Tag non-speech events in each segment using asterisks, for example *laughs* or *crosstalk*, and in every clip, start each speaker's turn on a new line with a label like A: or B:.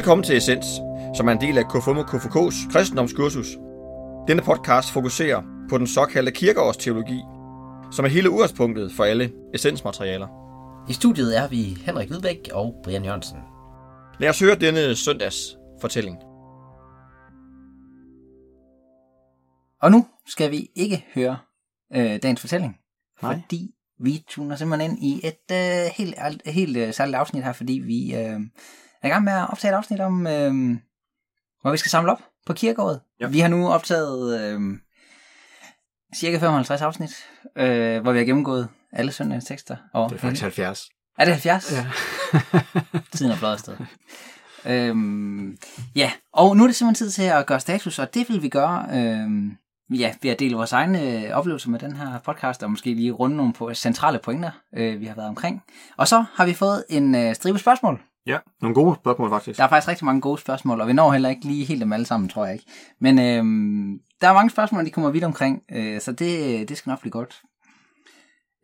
A: Velkommen til Essens, som er en del af KFUM og KFK's kristendomskursus. Denne podcast fokuserer på den såkaldte kirkeårsteologi, som er hele udgangspunktet for alle essensmaterialer.
B: I studiet er vi Henrik Hvidbæk og Brian Jørgensen.
A: Lad os høre denne søndags fortælling.
C: Og nu skal vi ikke høre øh, dagens fortælling,
A: Nej.
C: fordi vi tuner simpelthen ind i et øh, helt, alt- helt øh, særligt afsnit her, fordi vi øh, er i gang med at optage et afsnit om, øh, hvor vi skal samle op på kirkeåret.
A: Ja.
C: Vi har nu optaget øh, cirka 55 afsnit, øh, hvor vi har gennemgået alle søndagens tekster. Og
D: Det er faktisk 70.
C: Er det 70?
D: Ja. *laughs*
C: Tiden er flot afsted. Øhm, ja, og nu er det simpelthen tid til at gøre status, og det vil vi gøre øhm, ja, ved at dele vores egne øh, oplevelser med den her podcast, og måske lige runde nogle på centrale pointer, øh, vi har været omkring. Og så har vi fået en øh, stribe spørgsmål.
A: Ja, nogle gode spørgsmål faktisk.
C: Der er faktisk rigtig mange gode spørgsmål, og vi når heller ikke lige helt dem alle sammen, tror jeg ikke. Men øhm, der er mange spørgsmål, de kommer vidt omkring, øh, så det, det skal nok blive godt.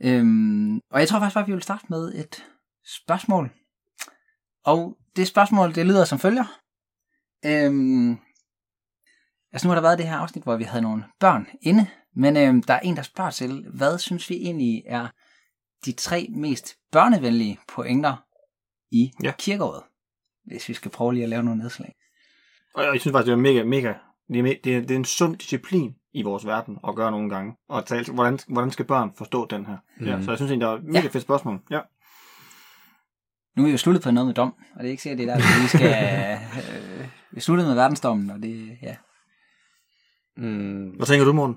C: Øhm, og jeg tror faktisk bare, vi vil starte med et spørgsmål. Og det spørgsmål, det lyder som følger. Øhm, altså nu har der været det her afsnit, hvor vi havde nogle børn inde, men øhm, der er en, der spørger til, hvad synes vi egentlig er de tre mest børnevenlige pointer i
A: Ja.
C: kirkeåret? Hvis vi skal prøve lige at lave nogle nedslag.
A: Og jeg synes faktisk, det er mega, mega... Det er, det er, det er en sund disciplin i vores verden at gøre nogle gange. Og tale, hvordan, hvordan skal børn forstå den her? Mm. Ja,
D: Mhm.
A: så jeg synes egentlig, det er et mega
C: Ja.
A: fedt spørgsmål. Ja.
C: Nu er vi jo sluttet på noget med dom, og det er ikke sikkert, det er der, vi skal... *laughs* øh, vi er sluttet med verdensdommen, og det, ja.
D: Mm,
A: Hvad tænker du, Morten?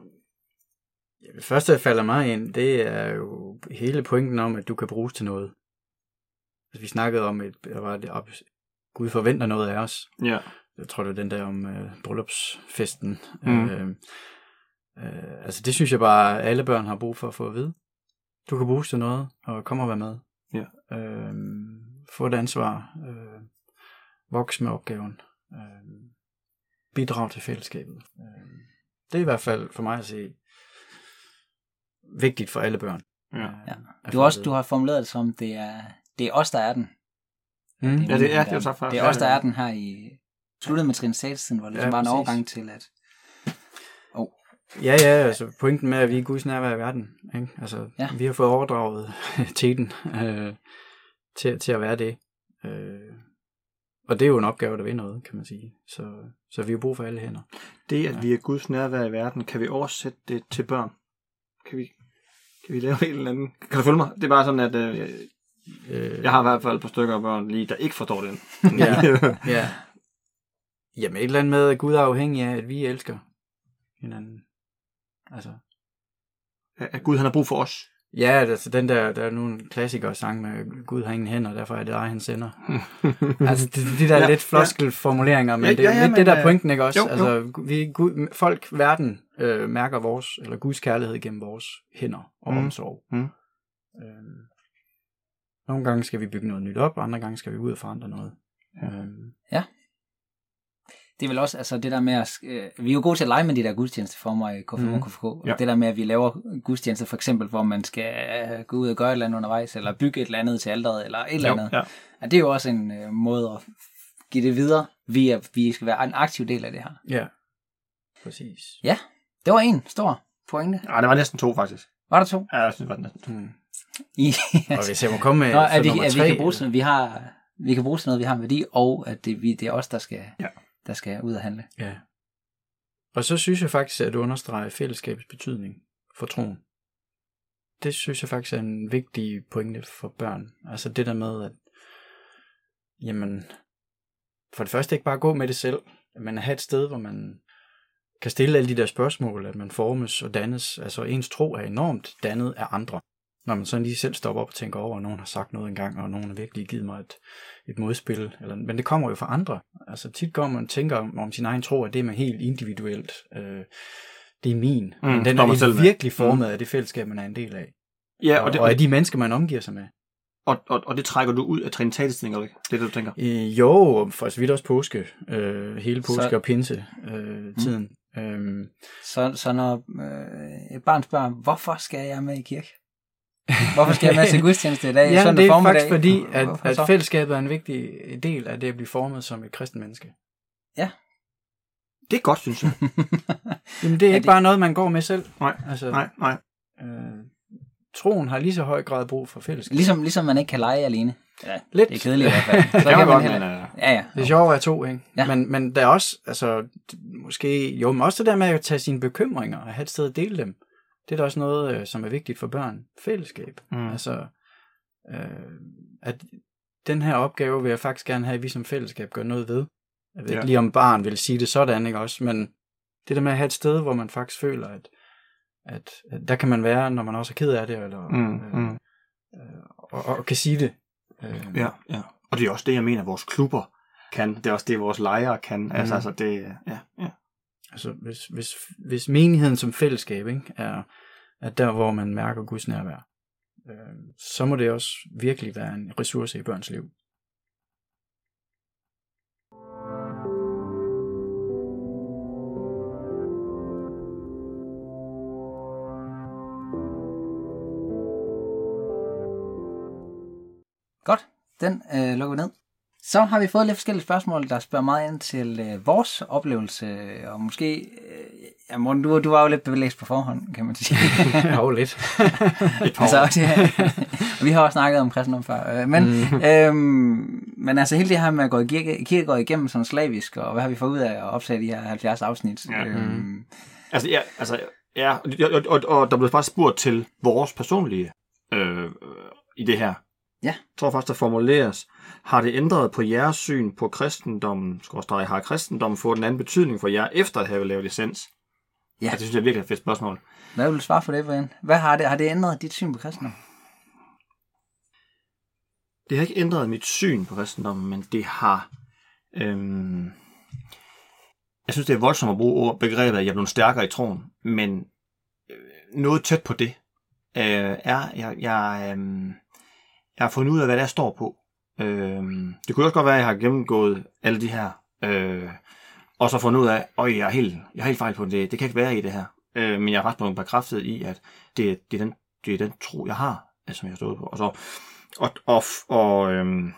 D: det første, der falder mig ind, det er jo hele pointen om, at du kan bruges til noget. Altså, vi snakkede om, der var det op, Gud forventer noget af os.
A: Ja.
D: Jeg tror, det er den der om øh, bryllupsfesten.
A: Mhm.
D: Øh, øh, altså, det synes jeg bare, alle børn har brug for at få at vide. Du kan bruges til noget, og kom og være med.
A: Ja.
D: Øh, få et ansvar. Øh, voks med opgaven. Øh, bidrag til fællesskabet. Øh, det er i hvert fald for mig at se vigtigt for alle børn.
A: Ja.
C: Ja. Du, også, du har formuleret det som, det er, det er os, der er den.
D: Mm.
A: Ja, det er- det er så faktisk-
C: Det er os, der er den her i... Sluttet med Trine Statsen, hvor det ligesom
D: Ja,
C: var en
D: præcis.
C: overgang til, at...
D: Ja, ja, altså pointen med, at vi er Guds nærvær i verden. Ikke? Altså,
C: Ja.
D: ja. vi har fået overdraget *laughs* teten øh, til, til at være det. Øh, og det er jo en opgave, der vil noget, kan man sige. Så, så vi har brug for alle hænder.
A: Det, at vi er Guds nærvær i verden, kan vi oversætte det til børn? Kan vi, kan vi lave en eller anden... Kan du følge mig? Det er bare sådan, at øh,
D: Øh,
A: jeg har i hvert fald et par stykker af børn lige, der ikke forstår den.
D: Ja. *laughs* ja. Jamen et eller andet med, at Gud er afhængig af, at vi elsker hinanden. Altså,
A: at Gud han har brug for os.
D: Ja, altså den der, der er nogle klassikere sang med, Gud har ingen hænder, derfor er det dig, han sender. *laughs* Altså, de, de der
A: Ja,
D: ja, lidt floskelformuleringer, men
A: Ja,
D: ja, det
A: ja,
D: er
A: ja,
D: lidt
A: men,
D: det der
A: øh,
D: pointen, ikke også?
A: jo, jo.
D: Altså, vi, Gud, folk, verden, øh, mærker vores, eller Guds kærlighed gennem vores hænder og
A: Mm.
D: omsorg.
A: Mm.
D: Øhm, nogle gange skal vi bygge noget nyt op, og andre gange skal vi ud og forandre noget. Øhm,
C: Det er vel også altså det der med at... Øh, vi er jo gode til at lege med de der gudstjenesteformer i KFM
D: Mhm.
C: og KFK. Og
A: Ja.
C: det der med, at vi laver gudstjenester for eksempel, hvor man skal øh, gå ud og gøre et eller andet undervejs, eller bygge et eller andet til alderet, eller et eller
A: Jo,
C: andet.
A: ja.
C: Ja, det er jo også en øh, måde at give det videre, via at vi skal være en aktiv del af det her.
D: ja, præcis.
C: Ja, det var en stor pointe.
A: Nej, det var næsten to, faktisk.
C: Var der to?
A: Ja, jeg synes, det var næsten to.
D: Mm.
C: I, *laughs*
D: Og hvis jeg må komme med
C: Nå, at vi, at vi kan bruge sådan vi har, vi kan bruge sådan noget, vi har en værdi, og at det, vi, det er os, der skal,
A: Ja
C: der skal ud og handle.
D: Ja. Og så synes jeg faktisk, at du understreger fællesskabets betydning for troen. Det synes jeg faktisk er en vigtig pointe for børn. Altså det der med, at jamen, for det første ikke bare gå med det selv, men at have et sted, hvor man kan stille alle de der spørgsmål, at man formes og dannes. Altså ens tro er enormt dannet af andre. Når man sådan lige selv stopper op og tænker over, at nogen har sagt noget engang, og nogen har virkelig givet mig et, et modspil. Eller, men det kommer jo fra andre. Altså tit går man og tænker om, om sin egen tro, at det er med helt individuelt. Øh, det er min.
A: Mm,
D: men den
A: man
D: er virkelig formet af det fællesskab, man er en del af.
A: Ja,
D: og,
A: og det,
D: og af de mennesker, man omgiver sig med.
A: og, og, og det trækker du ud af trinitatis, tænker du ikke? Det er det, du tænker?
D: Øh, jo, for så vidt også påske. Øh, hele påske
C: Så-
D: så... og pinse øh, tiden. Mm. Øhm,
C: Så, så når øh, et barn spørger, hvorfor skal jeg med i kirke? Hvorfor skal jeg med til gudstjeneste i dag?
D: Ja, det er
C: formiddag?
D: faktisk fordi, at, at fællesskabet er en vigtig del af det at blive formet som et kristen menneske.
A: Det er godt, synes jeg. *laughs*
D: Jamen, det er
C: Er
D: ikke
C: det-
D: bare noget, man går med selv.
A: Nej,
D: Altså,
A: nej, nej.
D: Øh, troen har lige så høj grad brug for fællesskab.
C: Ligesom, ligesom man ikke kan lege alene. Ja,
D: Lidt.
C: det er kedeligt i hvert fald. *laughs* Så
A: Det kan man godt,
C: heller-
A: men... Uh,
C: Ja, ja.
D: Det er sjovt at være to, ikke?
C: Ja.
D: Men, men der er også, altså, måske, jo, men også det der med at tage sine bekymringer og have et sted at dele dem. Det er da også noget, øh, som er vigtigt for børn. Fællesskab.
A: Mm.
D: Altså, øh, at den her opgave vil jeg faktisk gerne have, at vi som fællesskab gør noget ved. Jeg ved
A: Ja.
D: ikke lige, om barn vil sige det sådan, ikke også? Men det der med at have et sted, hvor man faktisk føler, at, at, at der kan man være, når man også er ked af det, eller,
A: Mm,
D: øh,
A: mm.
D: øh, og, og kan sige det. Øh,
A: Ja, ja. Og det er også det, jeg mener, vores klubber kan. Det er også det, vores lejre kan. Altså,
D: Mm.
A: altså det, ja, ja.
D: Altså, hvis, hvis, hvis menigheden som fællesskab ikke, er, er der, hvor man mærker Guds nærvær, øh, så må det også virkelig være en ressource i børns liv.
C: Godt, den øh, lukker vi ned. Så har vi fået lidt forskellige spørgsmål, der spørger meget ind til øh, vores oplevelse, og måske, øh, ja, Morten, du, du var jo lidt belæst på forhånd, kan man sige. *laughs*
D: jo, lidt. *laughs*
A: Et par
C: altså, det, *laughs* vi har også snakket om kristendom før. Øh, men, mm. øhm, men altså hele det her med at gå i kirke, kirke igennem sådan slavisk, og hvad har vi fået ud af at optage de her 70 afsnit?
A: Ja.
C: Øhm,
A: Altså, ja, altså, ja og, og, og, og der blev faktisk spurgt til vores personlige øh, øh, i det her.
C: Ja.
A: Jeg tror faktisk, der formuleres, har det ændret på jeres syn på kristendommen, skorstræk, har kristendommen fået en anden betydning for jer, efter at have lavet licens?
C: Ja.
A: Det synes jeg er virkelig er et fedt spørgsmål.
C: hvad vil du svare for det, Brian? Hvad har det, har det ændret dit syn på kristendom?
A: Det har ikke ændret mit syn på kristendommen, men det har... Øhm, jeg synes, det er voldsomt at bruge ord, begrebet, at jeg er blevet stærkere i troen, men øh, noget tæt på det øh, er, jeg, jeg, øh, jeg har fundet ud af, hvad er, jeg står på. Øh, det kunne også godt være, at jeg har gennemgået alle de her, øh, og så fundet ud af, at jeg er helt, jeg er helt fejl på det. Det kan ikke være i det her. Øh, men jeg er ret blevet bekræftet i, at det, det, er den, det er den tro, jeg har, altså, som jeg har stået på. Og så og, og, og, øhm,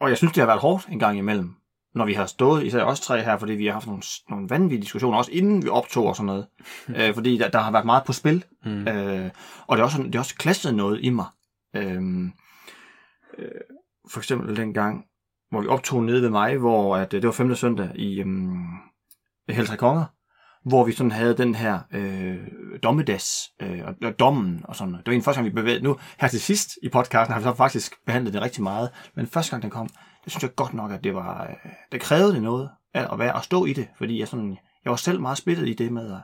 A: og jeg synes, det har været hårdt en gang imellem, når vi har stået, især os tre her, fordi vi har haft nogle, nogle vanvittige diskussioner, også inden vi optog og sådan noget. *laughs* øh, fordi der, der har været meget på spil.
D: Mm.
A: Øh, og det er også, det er også klasset noget i mig. Øh, øh, for eksempel den gang, hvor vi optog nede ved mig, hvor at, øh, det var 5. søndag i øhm, Heltre Konger, hvor vi sådan havde den her øh, dommedags, øh, og, og dommen og sådan. Det var en første gang, vi bevægede. Nu her til sidst i podcasten har vi så faktisk behandlet det rigtig meget, men første gang den kom, det synes jeg godt nok, at det var, øh, det krævede det noget at, at, være, at stå i det, fordi jeg, sådan, jeg var selv meget splittet i det med, at,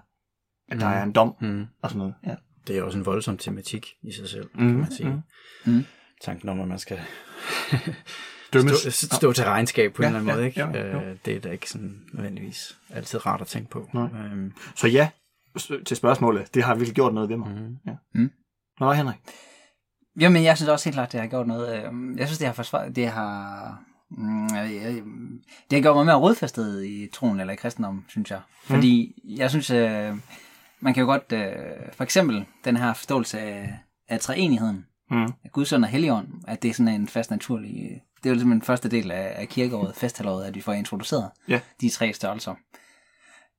A: at der
D: Mm.
A: er en dom
D: Mm.
A: og sådan noget. Ja.
D: Det er også en voldsom tematik i sig selv,
A: Mm,
D: kan man sige.
A: mm.
C: Mm.
D: Tanken om, at man skal *laughs*
A: Dømmes.
D: stå, stå til regnskab på
A: Ja,
D: en eller anden
A: ja,
D: måde. Ikke?
A: ja.
D: Øh, det er da ikke sådan nødvendigvis altid rart at tænke på.
A: Nej.
D: Øhm,
A: Så ja, til spørgsmålet, det har virkelig gjort noget ved mig.
D: mhm.
A: Ja.
C: Mm.
A: Nå, Henrik.
C: Jamen, jeg synes også helt klart, det har gjort noget. øhm, Jeg synes, det har forsvaret, det har... Mm, jeg- jeg- det har gjort mig mere rodfæstet i troen eller i kristendommen, synes jeg. Fordi jeg synes, øh, man kan jo godt, øh, for eksempel den her forståelse af, af treenigheden,
A: Mm.
C: af Guds søn og Helligånd, at det er sådan en fast naturlig... Det er jo ligesom den første del af, af kirkeåret, *laughs* festhalvåret, at vi får introduceret
A: Ja.
C: de tre størrelser.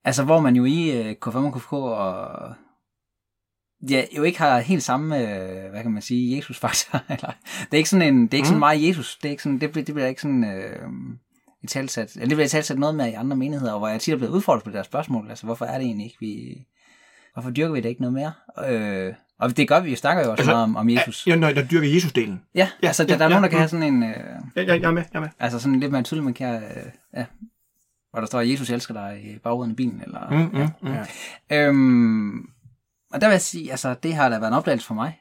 C: Altså, hvor man jo i øh, K5 og KFK og ja, jo ikke har helt samme, øh, hvad kan man sige, Jesus-faktor. *laughs* Eller, det er ikke sådan en, det er ikke sådan
A: Mm.
C: meget Jesus. Det er ikke sådan, det, bliver- det bliver ikke sådan øh, i talsat, eller det bliver i talsat noget med i andre menigheder, hvor jeg tit er blevet udfordret på det der spørgsmål. Altså, hvorfor er det egentlig ikke, vi, hvorfor dyrker vi det ikke noget mere? Øh, og det gør vi, vi snakker jo også
A: Altså,
C: meget om, om Jesus.
A: Ja, når der dyrker Jesus-delen.
C: Ja,
A: Ja,
C: altså, der,
A: ja,
C: der er
A: ja,
C: nogen, der kan
A: mm.
C: have sådan en, øh,
A: Ja, jeg, jeg er med, jeg er med.
C: altså sådan lidt mere tydeligt, man kan, øh, ja, hvor der står, at Jesus elsker dig i bagruden af bilen, eller,
A: Mm, mm, mm.
D: Ja.
C: Øhm, og der vil jeg sige, altså det har da været en opdagelse for mig.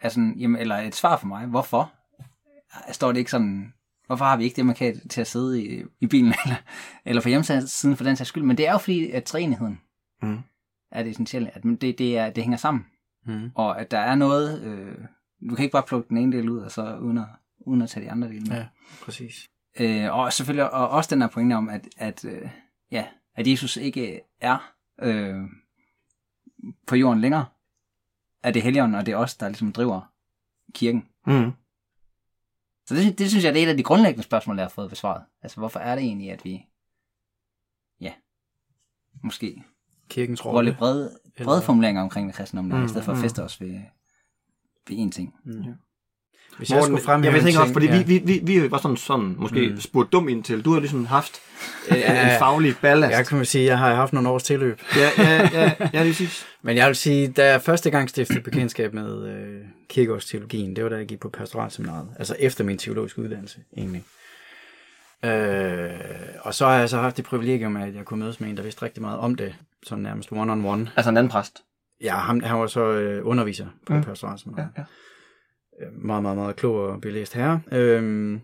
C: Altså, jamen, eller et svar for mig. Hvorfor? Står det ikke sådan, hvorfor har vi ikke det markat til at sidde i, i bilen, *laughs* eller, eller på hjemmesiden for den sags skyld? Men det er jo fordi, at træenigheden
A: Mm.
C: er det essentielle, at det, det, er, det hænger sammen,
D: Mm.
C: og at der er noget, øh, du kan ikke bare plukke den ene del ud, og så uden at, uden at tage de andre dele med.
D: Ja, præcis.
C: Øh, og selvfølgelig og også den her pointe om, at, at, øh, ja, at Jesus ikke er øh, på jorden længere. er det Helligånden, og det er os, der ligesom driver kirken.
A: Mm.
C: Så det, det synes jeg, det er et af de grundlæggende spørgsmål, jeg har fået besvaret. Altså, hvorfor er det egentlig, at vi, ja, måske
D: Kirkens rolle.
C: lidt brede,
D: Eller-
C: brede formuleringer omkring det kristne mm,
A: Mm,
C: i stedet for at
A: mm.
C: feste os ved, ved én ting.
D: Mm. Hvis jeg
A: Morten,
D: skulle fremhæve
A: jeg vil
D: en
A: tænke også, fordi
D: ja.
A: vi, vi, vi, vi var sådan, sådan måske
D: Mm.
A: spurgt dum ind til. Du har ligesom haft *laughs* øh,
D: Ja.
A: en faglig ballast.
D: Jeg kan sige, at jeg har haft nogle års tilløb.
A: Ja, ja, ja, ja, lige sidst. *laughs*
D: Men jeg vil sige, da jeg første gang stiftede bekendtskab med øh, kirkegårdsteologien, det var da jeg gik på pastoralseminaret. Altså efter min teologiske uddannelse, egentlig. Øh, og så har jeg så haft det privilegium, at jeg kunne mødes med en, der vidste rigtig meget om det. Sådan nærmest one-on-one.
A: Altså en anden præst.
D: Ja, ham, han var så øh, underviser på
A: Mm.
D: mm. pastoralseminaret.
A: ja.
D: Øh, meget, meget, meget klog og belæst herre. Øhm,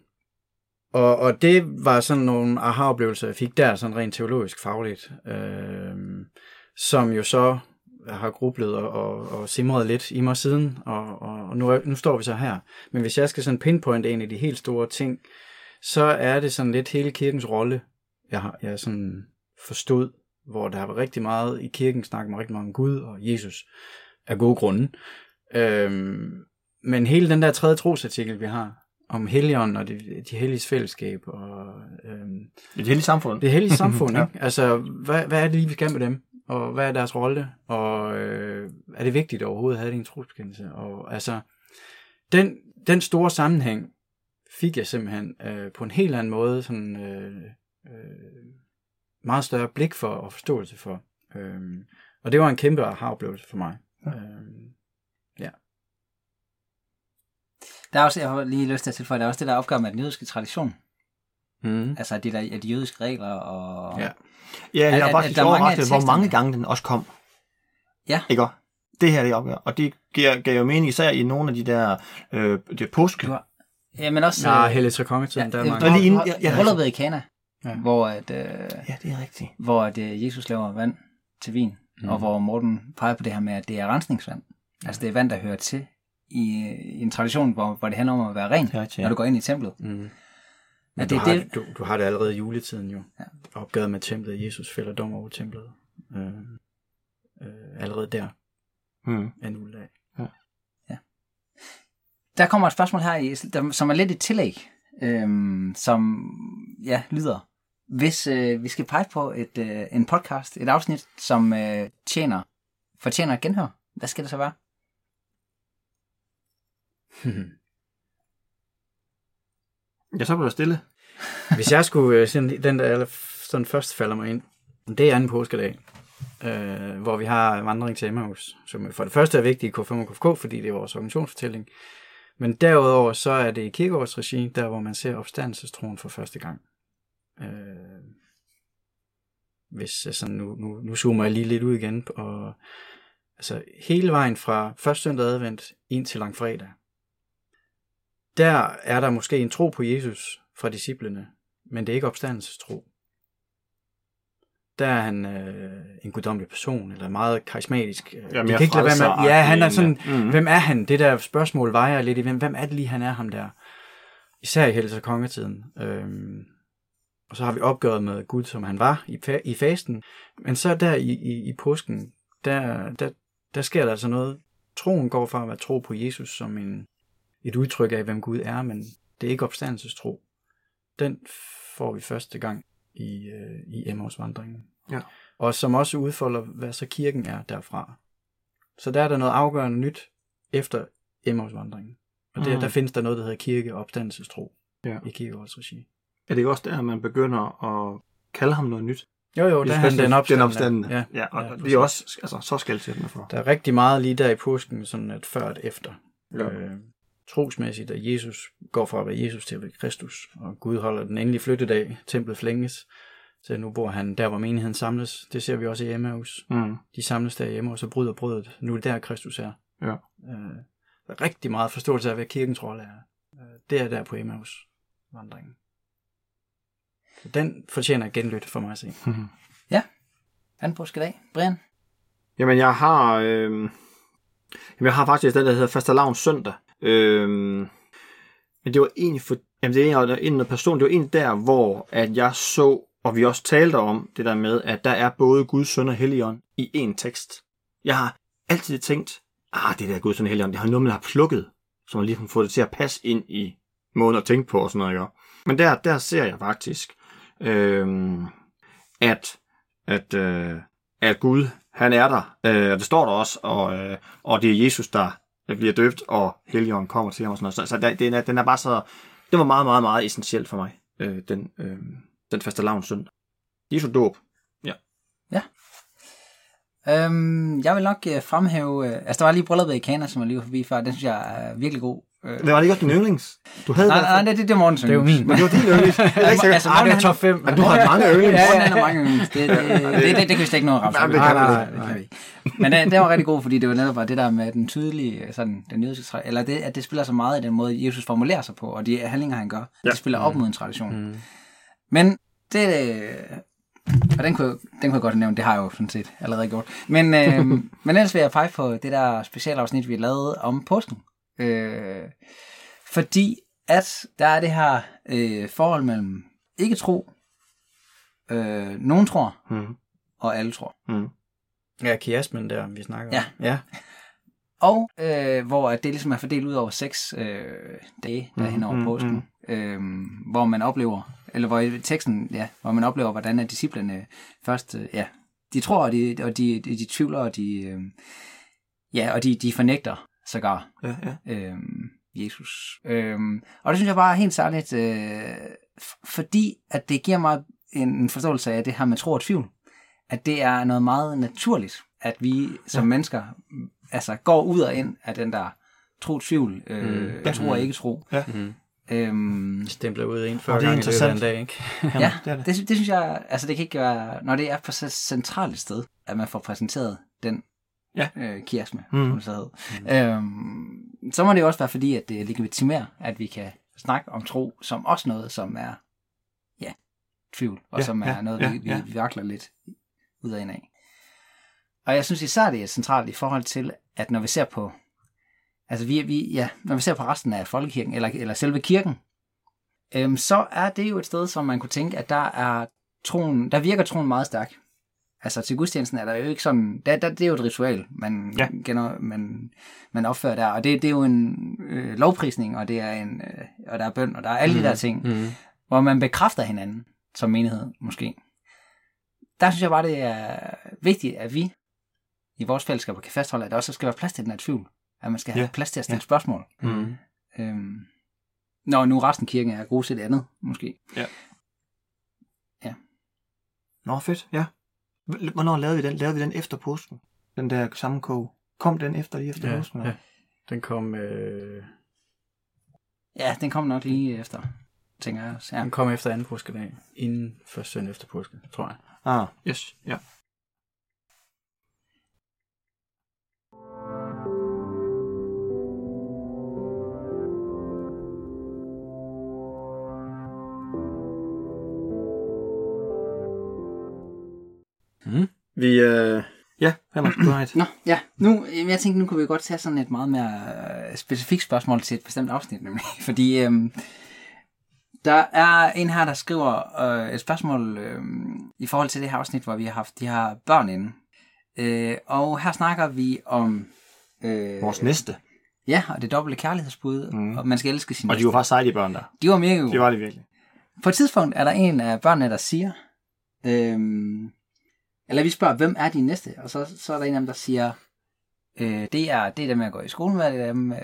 D: og, og det var sådan nogle aha-oplevelser, jeg fik der, sådan rent teologisk fagligt, øhm, som jo så har grublet og, og, og simret lidt i mig siden, og, og, og nu, er, nu står vi så her. Men hvis jeg skal sådan pinpointe en af de helt store ting, så er det sådan lidt hele kirkens rolle, jeg har jeg sådan forstod, hvor der var rigtig meget i kirken snakker man rigtig meget om Gud og Jesus af gode grunde. Øhm, men hele den der tredje trosartikel, vi har, om Helligånden og de, de helliges fællesskab og øhm,
A: Et heldigt samfund.
D: det hellige *laughs* samfund,
A: Ja.
D: ikke? Altså, hvad, hvad er det lige, vi skal med dem? Og hvad er deres rolle? Og øh, er det vigtigt overhovedet at have det en trosbekendelse? Og altså, den, den store sammenhæng fik jeg simpelthen øh, på en helt anden måde sådan øh, øh, meget større blik for og forståelse for. Øh, og det var en kæmpe aha-oplevelse for mig.
A: Ja.
D: Øh,
C: Der er også, jeg har lige lyst til at tilføje, der er også det der opgør med den jødiske tradition.
D: mm.
C: Altså de, der, de jødiske regler og...
D: Ja.
A: Ja, jeg er faktisk
C: er mange af
A: overrasket, hvor mange gange den også kom.
C: Ja.
A: Ikke også? Det her, det opgør. Og det giver, gav jo mening, især i nogle af de der øh, det påske.
C: Du har- Ja, men også...
D: Ja,
C: øh,
D: Helle til kongetiden,
C: ja,
D: der er mange.
C: Du
A: inden-
C: har-
A: ja, ja.
C: Brylluppet i Kana,
D: Ja.
C: hvor, at, øh,
A: Ja, det er rigtigt.
C: hvor at, øh, Jesus laver vand til vin, mm. og hvor Morten peger på det her med, at det er rensningsvand. Altså det er vand, der hører til i, i en tradition, hvor, hvor det handler om at være ren,
A: er rigtigt,
C: når
A: ja.
C: du går ind i templet.
D: Mm.
C: Ja,
D: Men
C: det,
D: du, har,
C: det,
D: du, du har det allerede i juletiden jo.
C: Ja.
D: Opgøret med templet. Jesus fælder dom over templet. Øh, øh, allerede der.
A: Mm.
D: En juledag.
C: der kommer et spørgsmål her, i, som er lidt et tillæg, øhm, som ja, lyder, hvis øh, vi skal pege på et, øh, en podcast, et afsnit, som øh, tjener, fortjener genhør, hvad skal det så være? *laughs*
A: Ja, så blev stille. *laughs*
D: Hvis jeg skulle, øh, sådan, den der sådan først falder mig ind, det er anden påskedag, øh, hvor vi har vandring til Emmaus, som for det første er vigtigt i K5 og KFK, fordi det er vores organisationsfortælling. Men derudover så er det i kirkegårdsregi, der hvor man ser opstandelsestroen for første gang. Øh, hvis jeg sådan, nu, nu, nu zoomer jeg lige lidt ud igen, og altså hele vejen fra første søndag advent ind til langfredag, der er der måske en tro på Jesus fra disciplene, men det er ikke opstandelsestro. Der er han øh, en guddommelig person, eller meget karismatisk. Øh,
A: Ja,
D: kan ikke lade være med, ja, han er sådan,
A: frelseragtig,
D: mm. hvem er han? Det der spørgsmål vejer lidt i, hvem, hvem er det lige, han er ham der? Især i Helse og Kongetiden. Øhm, og så har vi opgøret med Gud, som han var i, fa- i fasten. Men så der i, i, i påsken, der, der, der sker der altså noget. Troen går fra at være tro på Jesus som en, et udtryk af, hvem Gud er, men det er ikke opstandelsestro. Den får vi første gang i, øh, i Emmausvandringen.
A: Ja.
D: Og som også udfolder, hvad så kirken er derfra. Så der er der noget afgørende nyt efter Emmausvandringen. Og der,
A: Mhm.
D: der findes der noget, der hedder kirke- og opstandelsestro
A: Ja.
D: i kirkeårsregi.
A: Er det ikke også der, man begynder at kalde ham noget nyt?
D: Jo, jo, der er han den opstandende.
A: Den opstandende.
D: Ja,
A: ja, og
D: ja,
A: det er også altså, så skældsættende for.
D: Der er rigtig meget lige der i påsken, sådan et før og et efter.
A: Ja.
D: Øh, trosmæssigt, at Jesus går fra at være Jesus til at være Kristus, og Gud holder den endelige flyttedag, templet flænges, så nu bor han der, hvor menigheden samles. Det ser vi også i Emmaus.
A: Mm.
D: De samles der hjemme, og så bryder brødet. Nu er det der, Kristus er.
A: Ja.
D: Øh, der er rigtig meget forståelse af, hvad kirkens rolle er. Øh, det er der på Emmaus vandringen. Den fortjener et genlyt for mig at se. *laughs*
C: Anden påskedag. Brian?
A: Jamen, jeg har... Øh... Jamen, jeg har faktisk den, der hedder Fastelavns søndag. Øh... Men det var egentlig for... Jamen, det er egentlig en person, det var egentlig der, hvor at jeg så, og vi også talte om det der med, at der er både Guds søn og Helligånd i én tekst. Jeg har altid tænkt, ah, det der Gud sådan helgen, det har noget, man har plukket, så man lige kan få det til at passe ind i måden at tænke på og sådan noget, ikke? Men der, der ser jeg faktisk, øh, at, at, øh, at Gud, han er der. Øh, det står der også, og, øh, og det er Jesus, der bliver døbt, og Helligånden kommer til ham og sådan noget. Så, så der, den, er, den er bare så, det var meget, meget, meget essentielt for mig, øh, den, øh, den faste lavns søndag. Jesu dåb.
C: Øhm, jeg vil nok øh, fremhæve... Øh, altså, der var lige brylluppet i Kana, som var lige var forbi før. Den synes jeg er virkelig god. Øh,
A: Det var det ikke også din yndlings? Du havde
C: nej, nej,
A: fald-
C: det, det, det er Mortens
D: Det er jo min.
A: Men det var din yndlings. *laughs* Jeg er ikke sikker.
C: Altså,
A: Ah,
C: Morten,
A: det
C: han-
A: er top 5. Men du har mange yndlings.
C: Ja, den er mange *laughs* yndlings. Det, det, det, det, det, kan vi slet ikke nå at ramme.
A: Nej, det kan
C: nej,
A: vi
C: nej,
A: ikke.
C: det. Men den, den var rigtig god, fordi det var netop bare det der med den tydelige, sådan, den jødiske eller det, at det spiller så meget i den måde, Jesus formulerer sig på, og de handlinger, han gør,
A: Ja.
C: det spiller op mod en tradition.
D: Mm.
C: Men det, øh, og den kunne, jeg- den kunne jeg godt have nævnt, det har jeg jo sådan set allerede gjort. Men, øh, *laughs* men ellers vil jeg pege på det der specialafsnit, vi lavede om påsken. Øh, fordi at der er det her øh, forhold mellem ikke tro, øh, nogen tror,
A: Mm.
C: og alle tror.
A: Mm.
D: Ja, kiasmen der, vi snakker
C: Ja.
D: om. Ja. *laughs*
C: Og øh, hvor det ligesom er fordelt ud over seks øh, dage, der er hen over
A: Mhm,
C: påsken, øh, hvor man oplever, eller hvor i teksten, ja, hvor man oplever, hvordan at disciplerne først, øh, ja, de tror, og de, og de, de, de tvivler, og de, øh, ja, og de, de fornægter sågar
A: Ja, ja.
C: øh, Jesus. Øh, og det synes jeg bare er helt særligt, øh, fordi at det giver mig en, en forståelse af det her med tro og tvivl. At det er noget meget naturligt, at vi som ja. mennesker mm, altså går ud og ind af den der tro-tvivl, øh, mm. Tro og ikke tro.
A: Ja.
D: Mm.
C: Øhm,
D: Stempler ud en 40
A: Og det er
D: gange i løbet af en dag, ikke?
A: Jamen,
C: ja,
A: det det.
C: det, det synes jeg, altså det kan ikke være, når det er på så centralt et sted, at man får præsenteret den
A: Ja.
C: øh, kiasme,
A: Mm.
C: mm. som det så hed. Øhm, så må det jo også være fordi, at det legitimerer, at vi kan snakke om tro som også noget, som er, ja, tvivl, og
A: Ja,
C: som er
A: ja,
C: noget,
A: ja,
C: vi, vi,
A: ja.
C: vi vakler lidt ud af ind af. Og jeg synes især, det er centralt i forhold til, at når vi ser på, altså vi, vi, ja, når vi ser på resten af folkekirken, eller, eller selve kirken, øhm, så er det jo et sted, som man kunne tænke, at der er troen, der virker troen meget stærk. Altså til gudstjenesten er der jo ikke sådan, der, der, det er jo et ritual, man,
A: Ja.
C: ja. gener, man, man opfører der, og det, det er jo en øh, lovprisning, og det er en, øh, og der er bøn, og der er alle mm. de der ting,
D: Mm.
C: hvor man bekræfter hinanden som menighed, måske. Der synes jeg bare, det er vigtigt, at vi i vores fællesskaber kan fastholde, at der også skal være plads til den her tvivl. At man skal have
A: Ja.
C: plads til at stille
A: Ja.
C: spørgsmål.
D: Mm.
C: Øhm, når nu resten af kirken er god til det andet, måske.
A: Nå, fedt, ja. Hvornår lavede vi den? Lavede vi den efter påsken? Den der sammenkog. Kom den efter lige efter
D: Ja,
A: påsken?
D: ja. Den kom, øh,
C: Ja, den kom nok lige efter, tænker jeg også. Ja.
D: den kom efter anden påskedag. Inden første søndag efter påske, tror jeg.
A: Ah, yes, ja. Vi, øh... Ja, Henrik, du har et.
C: Nå, ja. Nu, jeg tænkte, nu kunne vi godt tage sådan et meget mere øh, specifikt spørgsmål til et bestemt afsnit, nemlig. *laughs* Fordi øhm, der er en her, der skriver øh, et spørgsmål øh, i forhold til det her afsnit, hvor vi har haft de her børn inde. Øh, og her snakker vi om... Øh,
A: Vores næste.
C: Ja, og det dobbelte kærlighedsbud,
A: Mm.
C: og man skal elske sin
A: Og de var faktisk seje, de børn der.
C: de var mega gode.
A: Det var det virkelig.
C: På et tidspunkt er der en af børnene, der siger, øhm, eller vi spørger, hvem er din næste? Og så, så er der en af dem, der siger, øh, det, er, det er dem, jeg går i skole med, det er dem, øh,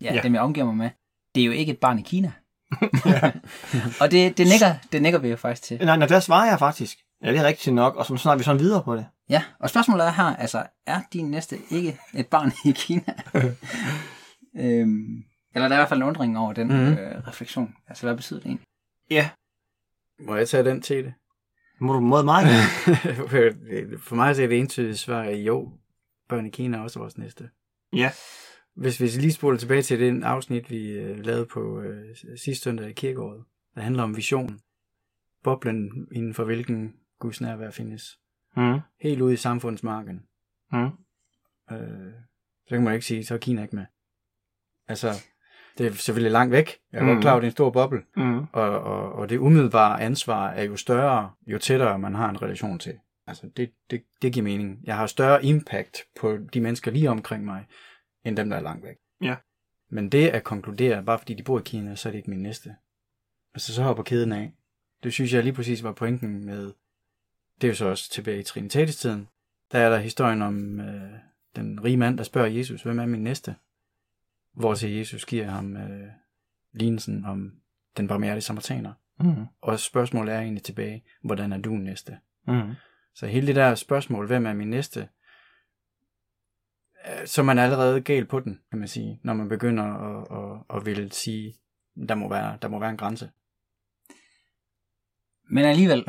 A: ja,
C: Ja. dem, jeg omgiver mig med. Det er jo ikke et barn i Kina. *laughs* og det, det, nikker, det nikker vi jo faktisk til.
A: Nej, nej, der svarer jeg faktisk. Ja, det er rigtigt nok, og så snakker vi sådan videre på det.
C: Ja, og spørgsmålet er her, altså, er din næste ikke et barn i Kina? *laughs* øhm, eller der er i hvert fald en undring over den
D: Mhm.
C: mm. øh, refleksion. Altså, hvad betyder det egentlig?
A: Ja,
D: Må jeg tage den til det?
A: Må du måde meget gerne. *laughs*
D: For mig så er det entydigt svar, at jo, børn i Kina er også vores næste.
A: Ja.
D: Hvis vi lige spoler tilbage til den afsnit, vi øh, lavede på øh, sidste søndag i kirkeåret, der handler om visionen. Boblen inden for hvilken Guds nærvær findes.
A: Mm.
D: Helt ude i samfundsmarken.
A: Mm.
D: Øh, så kan man ikke sige, så er Kina ikke med. Altså, det er selvfølgelig langt væk. Jeg er mm. Godt klar over, det er en stor boble.
A: Mm.
D: Og, og, og det umiddelbare ansvar er jo større, jo tættere man har en relation til. Altså, det, det, det giver mening. Jeg har større impact på de mennesker lige omkring mig, end dem, der er langt væk.
A: Ja.
D: Men det at konkludere, bare fordi de bor i Kina, så er det ikke min næste. Altså, så hopper kæden af. Det synes jeg lige præcis var pointen med, det er jo så også tilbage i Trinitatis-tiden. Der er der historien om øh, den rige mand, der spørger Jesus, hvem er min næste? Hvor til Jesus giver ham øh, lignelsen om den barmhjertige samaritaner.
A: Mm.
D: Og spørgsmålet er egentlig tilbage, hvordan er du næste?
A: Mm.
D: Så hele det der spørgsmål, hvem er min næste, øh, så er man allerede galt på den, kan man sige, når man begynder at, at, at ville sige, der må være, der må være en grænse.
C: Men alligevel *laughs*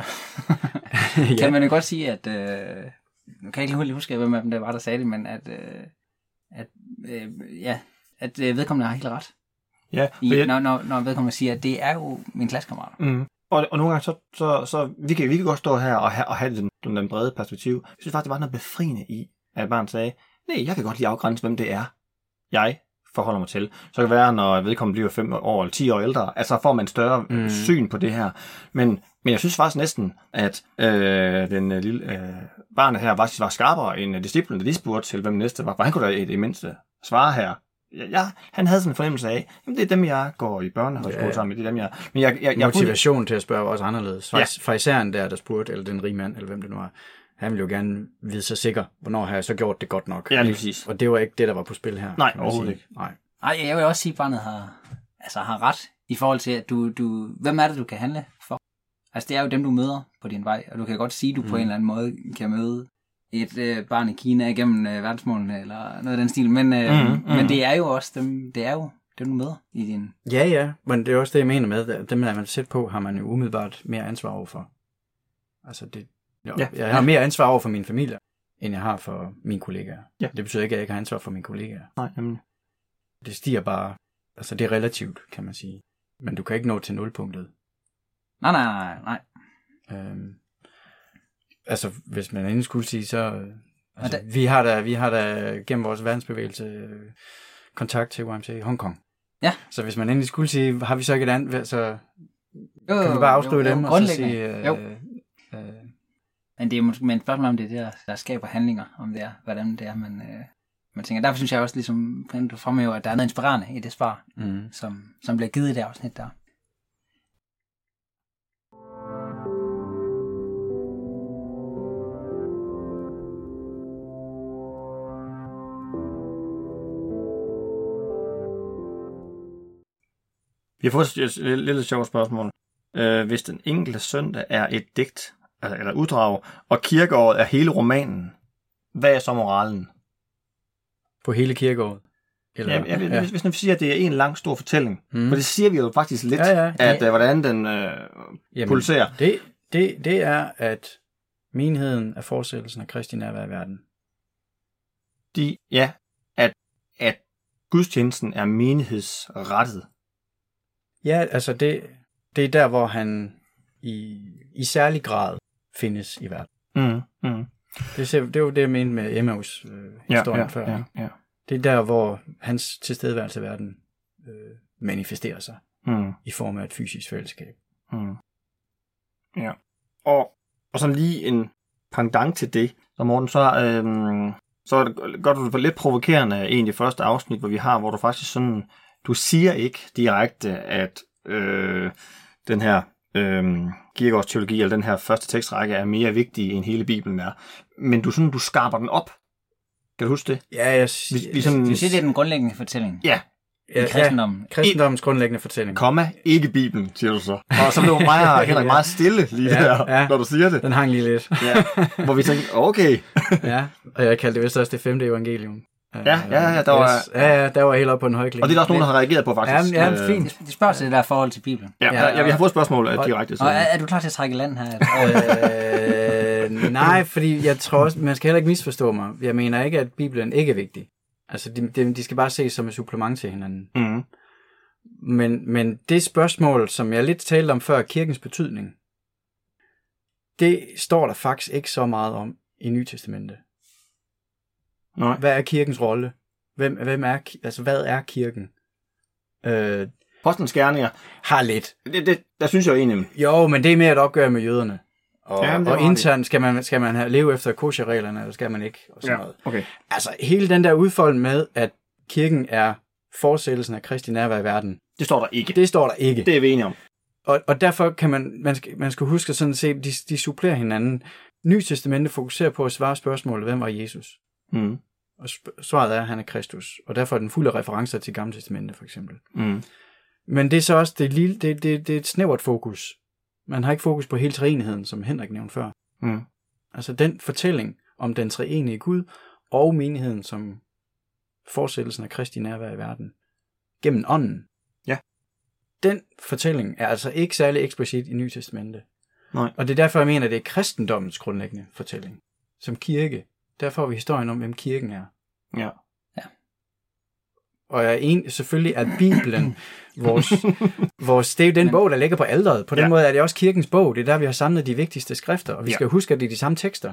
C: *laughs*
D: ja.
C: kan man jo godt sige, at... Øh, nu kan jeg ikke lige huske, hvem af dem der var, der sagde det, men at, øh, at, øh, ja, at øh, vedkommende har helt ret.
A: Ja,
C: I,
A: jeg,
C: når, når, når vedkommende siger, at det er jo min klassekammerat.
A: Mm. Og, og nogle gange, så, så, så vi, kan, vi kan godt stå her og have, og have den, den, den brede perspektiv. Jeg synes faktisk, det var noget befriende i, at barn sagde, nej, jeg kan godt lige afgrænse, hvem det er, jeg forholder mig til. Så kan det være, når vedkommende bliver 5 år eller 10 år ældre, altså får man større mm. syn på det her. Men, men jeg synes faktisk næsten, at øh, den øh, lille øh, barnet her faktisk var skarpere end disciplen, da de spurgte til, hvem næste var. For han kunne da i det mindste svare her. Ja, ja, han havde sådan en fornemmelse af, jamen det er dem, jeg går i børnehøjskole
D: Ja.
A: sammen med, det er dem, jeg... Men jeg, jeg, jeg
D: Motivation til at spørge var også anderledes.
A: Ja.
D: Ja. Fariseren der, der spurgte, eller den rige mand, eller hvem det nu var, han ville jo gerne vide sig sikker, hvornår har jeg så gjort det godt nok.
A: Ja, lige præcis.
D: Og det var ikke det, der var på spil her.
A: Nej, overhovedet
D: sige. Nej.
C: Ej, jeg vil også sige, at barnet har, altså, har ret i forhold til, at du, du, hvem er det, du kan handle for? Altså, det er jo dem, du møder på din vej, og du kan godt sige, at du mm. på en eller anden måde kan møde et øh, barn i Kina igennem øh, verdensmålene, eller noget af den stil, men, øh,
A: Mhm,
C: mm,
A: mhm.
C: mm. men det er jo også dem, det er jo dem, du møder i din...
D: Ja, ja, men det er også det, jeg mener med, at dem, der er man tæt på, har man jo umiddelbart mere ansvar overfor. Altså, det, jo,
A: Ja.
D: jeg har mere ansvar over for min familie, end jeg har for mine kollegaer.
A: Ja.
D: Det betyder ikke, at jeg ikke har ansvar for mine kollegaer.
A: Nej, jamen.
D: Det stiger bare, altså det er relativt, kan man sige. Men du kan ikke nå til nulpunktet.
C: Nej, nej, nej, nej.
D: Øhm, altså, hvis man endelig skulle sige, så... øh, Altså,
C: Og
D: vi, har da, vi har da gennem vores verdensbevægelse øh, kontakt til YMCA i Hongkong.
C: Ja.
D: Så hvis man endelig skulle sige, har vi så ikke et andet, så
C: Jo,
D: kan vi bare afskrive
C: jo, jo,
D: dem og så sige... Øh,
C: Jo.
D: øh,
C: Men det er måske men et spørgsmål om det, er det der, der skaber handlinger, om det er, hvordan det er, man, øh, man tænker. Derfor synes jeg også, ligesom du fremhæver, at der er noget inspirerende i det svar,
D: mm.
C: som, som bliver givet i det afsnit der.
A: Vi har fået et lille, sjovt spørgsmål. Øh, hvis den enkelte søndag er et digt, altså, eller uddrag, og kirkeåret er hele romanen, hvad er så moralen?
D: På hele kirkeåret. Eller,
A: Ja, ja, hvis, hvis nu vi siger, at det er en lang stor fortælling,
D: Mm.
A: for det siger vi jo faktisk lidt,
D: Ja, ja.
A: at øh, hvordan den øh,
D: Jamen,
A: pulserer.
D: Det, det, det er, at menigheden er fortsættelsen af Kristi nærvær i verden.
A: De, ja, at, at gudstjenesten er menighedsrettet.
D: Ja, altså det, det er der, hvor han i, i særlig grad findes i verden.
A: Mm, mm.
D: Det, det var det, jeg mente med Emmaus øh,
A: Ja,
D: historien
A: ja,
D: før.
A: ja, ja.
D: Det er der, hvor hans tilstedeværelse i verden øh, manifesterer sig
A: Mm,
D: i form af et fysisk fællesskab.
A: mm. Ja. Og, og så lige en pendant til det, så Morten, så, øhm, så er det godt, du var lidt provokerende det første afsnit, hvor vi har, hvor du faktisk sådan, du siger ikke direkte, at øh, den her øh, Kierkegaards teologi, eller den her første tekstrække, er mere vigtig end hele Bibelen er. Men du, sådan, du skarper den op. Kan du huske det?
D: Ja, jeg,
A: Vi, vi sådan,
C: Du siger, det er den grundlæggende fortælling
A: ja,
C: i kristendommen.
D: Ja, kristendommens grundlæggende fortælling.
A: komma, ikke Bibelen, siger du så. Og så blev mig og Henrik meget stille lige
D: Ja,
A: der,
D: ja.
A: når du siger det.
D: Den hang lige lidt.
A: Ja, hvor vi tænkte, okay, *laughs*
D: ja, og jeg kaldte det vist også det femte evangelium.
A: Ja, ja, ja, der var-
D: Yes. Ja, ja, der var helt oppe på en høj klinge.
A: og det er der også nogen, der har reageret på faktisk.
D: Ja, ja,
A: Øh,
D: fint.
C: De spørger til det der forhold til Bibelen.
A: Ja,
D: Ja,
A: ja, ja, vi har fået spørgsmål øh,
D: og-
A: direkte. Så.
C: Og er, er du klar til at trække land her? *laughs*
D: øh, nej, fordi jeg tror også, man skal heller ikke misforstå mig. Jeg mener ikke, at Bibelen ikke er vigtig. Altså, de, de, de skal bare ses som et supplement til hinanden.
A: Mm.
D: Men, men det spørgsmål, som jeg lidt talte om før, kirkens betydning, det står der faktisk ikke så meget om i Nye Testamente.
A: Nej.
D: Hvad er kirkens rolle? Hvem, hvem er, altså, hvad er kirken? Øh,
A: Postens gerninger,
D: har lidt.
A: det, det, der synes jeg jo egentlig,
D: Jo, men det er mere et opgør med jøderne. Og,
A: det
D: og internt skal man, skal man have, leve efter kosher-reglerne, eller skal man ikke? Og sådan noget.
A: okay.
D: Altså, hele den der udfold med, at kirken er fortsættelsen af Kristi nærvær i verden,
A: Det står der ikke.
D: det står der ikke.
A: Det er vi enige om.
D: Og, og derfor kan man, man skal, man skal huske at sådan se, de, de supplerer hinanden. Ny Testamente fokuserer på at svare spørgsmålet, hvem var Jesus?
A: Mm.
D: Og svaret er, at han er Kristus. Og derfor er den fuld af referencer til Gamle Testamente, for eksempel.
A: Mm.
D: Men det er så også det, lille, det, det, det er et snævert fokus. Man har ikke fokus på hele treenigheden, som Henrik nævnte før.
A: Mm.
D: Altså den fortælling om den treenige Gud og menigheden som fortsættelsen af Kristi nærvær i verden gennem ånden.
A: Ja.
D: Den fortælling er altså ikke særlig eksplicit i Nye Testamente.
A: Nej.
D: Og det er derfor, jeg mener, at det er kristendommens grundlæggende fortælling. Som kirke. Der får vi historien om, hvem kirken er.
A: Ja.
D: Og jeg er en, selvfølgelig er Bibelen *clears throat* vores, vores, det er jo den bog, der ligger på alderet. På den
A: Ja.
D: ja. måde er det også kirkens bog. Det er der, vi har samlet de vigtigste skrifter. Og vi
A: Ja.
D: skal huske, at det er de samme tekster.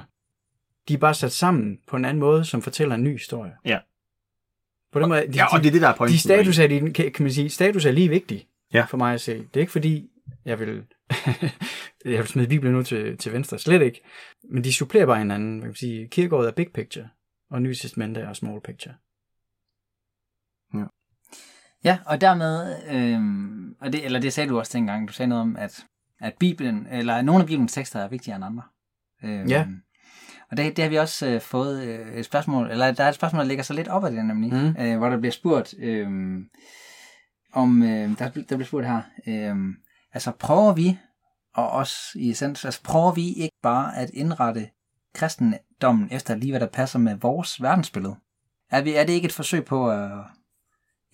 D: De er bare sat sammen på en anden måde, som fortæller en ny historie.
A: Ja.
D: På den måde, de,
A: Ja, og det er det, der er pointen.
D: de status er, de, kan kan man sige, status er lige vigtig
A: Ja.
D: for mig at se. Det er ikke fordi, jeg vil, *laughs* jeg vil smide Bibelen ud til, til venstre. Slet ikke. Men de supplerer bare hinanden. Man kan sige, kirkegårdet er big picture, og Nye Testamente er small picture.
C: Ja, og dermed, øhm, og det, eller det sagde du også dengang, du sagde noget om, at, at Bibelen, eller at nogle af Bibelens tekster er vigtigere end andre. Øhm,
D: Ja.
C: Og det, det har vi også øh, fået øh, et spørgsmål, eller der er et spørgsmål, der ligger så lidt op ad det nemlig,
D: Mm.
C: øh, hvor der bliver spurgt, øh, om, øh, der, der bliver spurgt her, øh, altså prøver vi, og os i essens, altså prøver vi ikke bare at indrette kristendommen efter lige, hvad der passer med vores verdensbillede? Er, vi, er det ikke et forsøg på at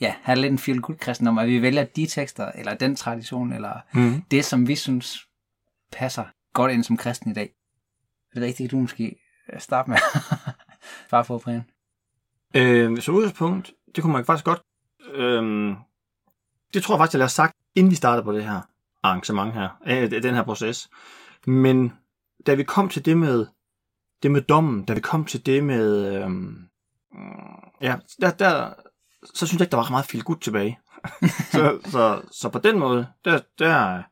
C: ja, have lidt en feel good kristendom, at vi vælger de tekster, eller den tradition, eller
A: Mm.
C: det, som vi synes passer godt ind som kristen i dag? Er det rigtigt, du måske øh, starte med *laughs* Bare på, Brian.
A: Øh, så udgangspunkt, det kunne man faktisk godt... Øh, det tror jeg faktisk, jeg har sagt, inden vi startede på det her arrangement her, øh, den her proces. Men da vi kom til det med, det med dommen, da vi kom til det med... Øh, ja, der, der, så synes jeg ikke, der var meget feel good tilbage. *laughs* så, så, så på den måde, der, der...